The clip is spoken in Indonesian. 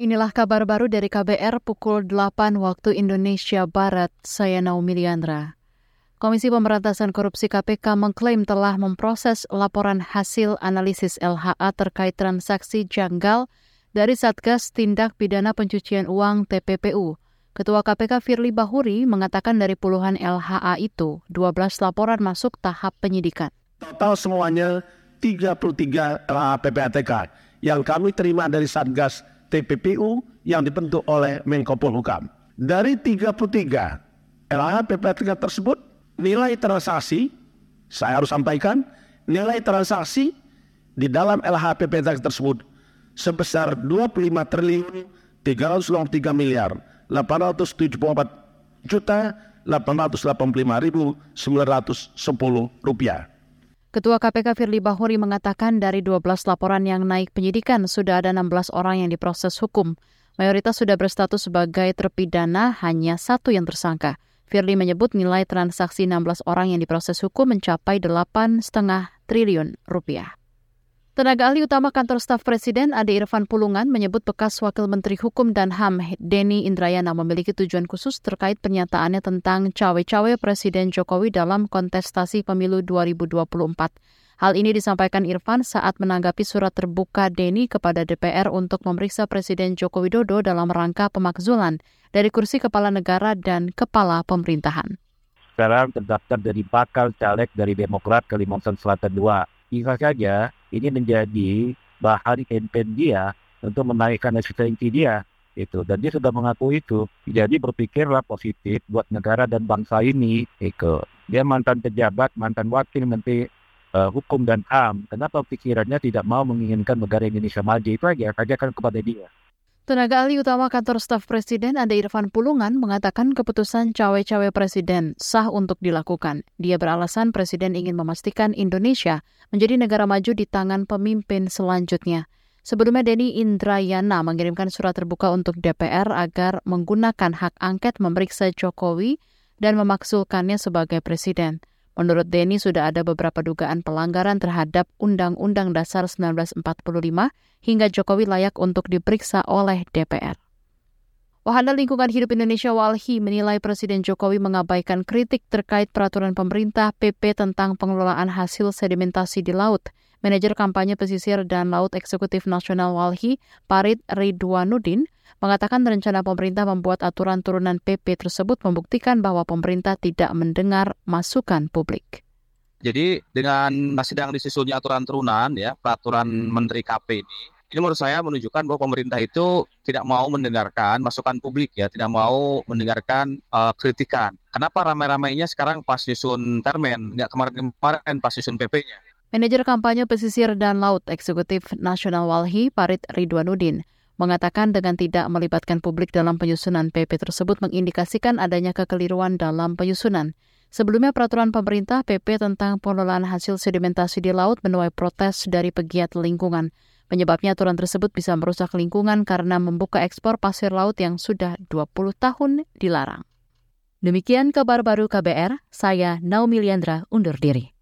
Inilah kabar baru dari KBR pukul 8 waktu Indonesia Barat. Saya Naomi Liandra. Komisi Pemberantasan Korupsi KPK mengklaim telah memproses laporan hasil analisis LHA terkait transaksi janggal dari Satgas Tindak Pidana Pencucian Uang TPPU. Ketua KPK Firly Bahuri mengatakan dari puluhan LHA itu, 12 laporan masuk tahap penyidikan. Total semuanya 33 LHA PPATK yang kami terima dari Satgas TPPU yang dibentuk oleh Menko Polhukam. Dari 33 LH PPTK tersebut, nilai transaksi, saya harus sampaikan, nilai transaksi di dalam LH PPTK tersebut sebesar 25 triliun 323 miliar 874 juta 885 ribu 910 rupiah. Ketua KPK Firly Bahuri mengatakan dari 12 laporan yang naik penyidikan sudah ada 16 orang yang diproses hukum. Mayoritas sudah berstatus sebagai terpidana, hanya satu yang tersangka. Firly menyebut nilai transaksi 16 orang yang diproses hukum mencapai 8,5 triliun rupiah. Tenaga ahli utama kantor staf Presiden Ade Irfan Pulungan menyebut bekas Wakil Menteri Hukum dan HAM Denny Indrayana memiliki tujuan khusus terkait pernyataannya tentang cawe-cawe Presiden Jokowi dalam kontestasi pemilu 2024. Hal ini disampaikan Irfan saat menanggapi surat terbuka Denny kepada DPR untuk memeriksa Presiden Joko Widodo dalam rangka pemakzulan dari kursi kepala negara dan kepala pemerintahan. Sekarang terdaftar dari bakal caleg dari Demokrat Kalimantan Selatan 2 bisa saja ini menjadi bahan campaign dia untuk menaikkan eksistensi dia itu dan dia sudah mengaku itu. Jadi berpikirlah positif buat negara dan bangsa ini itu dia mantan pejabat mantan wakil menteri uh, hukum dan ham. Kenapa pikirannya tidak mau menginginkan negara Indonesia maju? Itu aja kajakan kepada dia Tenaga ahli utama kantor staf presiden Ade Irfan Pulungan mengatakan keputusan cawe-cawe presiden sah untuk dilakukan. Dia beralasan presiden ingin memastikan Indonesia menjadi negara maju di tangan pemimpin selanjutnya. Sebelumnya Denny Indrayana mengirimkan surat terbuka untuk DPR agar menggunakan hak angket memeriksa Jokowi dan memaksulkannya sebagai presiden. Menurut Denny sudah ada beberapa dugaan pelanggaran terhadap Undang-Undang Dasar 1945 hingga Jokowi layak untuk diperiksa oleh DPR. Wahana Lingkungan Hidup Indonesia Walhi menilai Presiden Jokowi mengabaikan kritik terkait peraturan pemerintah PP tentang pengelolaan hasil sedimentasi di laut. Manajer kampanye pesisir dan laut eksekutif nasional Walhi, Parit Ridwanudin, mengatakan rencana pemerintah membuat aturan turunan PP tersebut membuktikan bahwa pemerintah tidak mendengar masukan publik. Jadi dengan sedang disusunnya aturan turunan ya peraturan Menteri KP ini, ini menurut saya menunjukkan bahwa pemerintah itu tidak mau mendengarkan masukan publik ya, tidak mau mendengarkan uh, kritikan. Kenapa ramai-ramainya sekarang pas nyusun permen, nggak kemarin-kemarin pas nyusun PP-nya? Manajer kampanye pesisir dan laut eksekutif nasional Walhi, Parit Ridwanudin, mengatakan dengan tidak melibatkan publik dalam penyusunan PP tersebut mengindikasikan adanya kekeliruan dalam penyusunan. Sebelumnya peraturan pemerintah PP tentang pengelolaan hasil sedimentasi di laut menuai protes dari pegiat lingkungan. Penyebabnya aturan tersebut bisa merusak lingkungan karena membuka ekspor pasir laut yang sudah 20 tahun dilarang. Demikian kabar baru KBR, saya Naomi Liandra undur diri.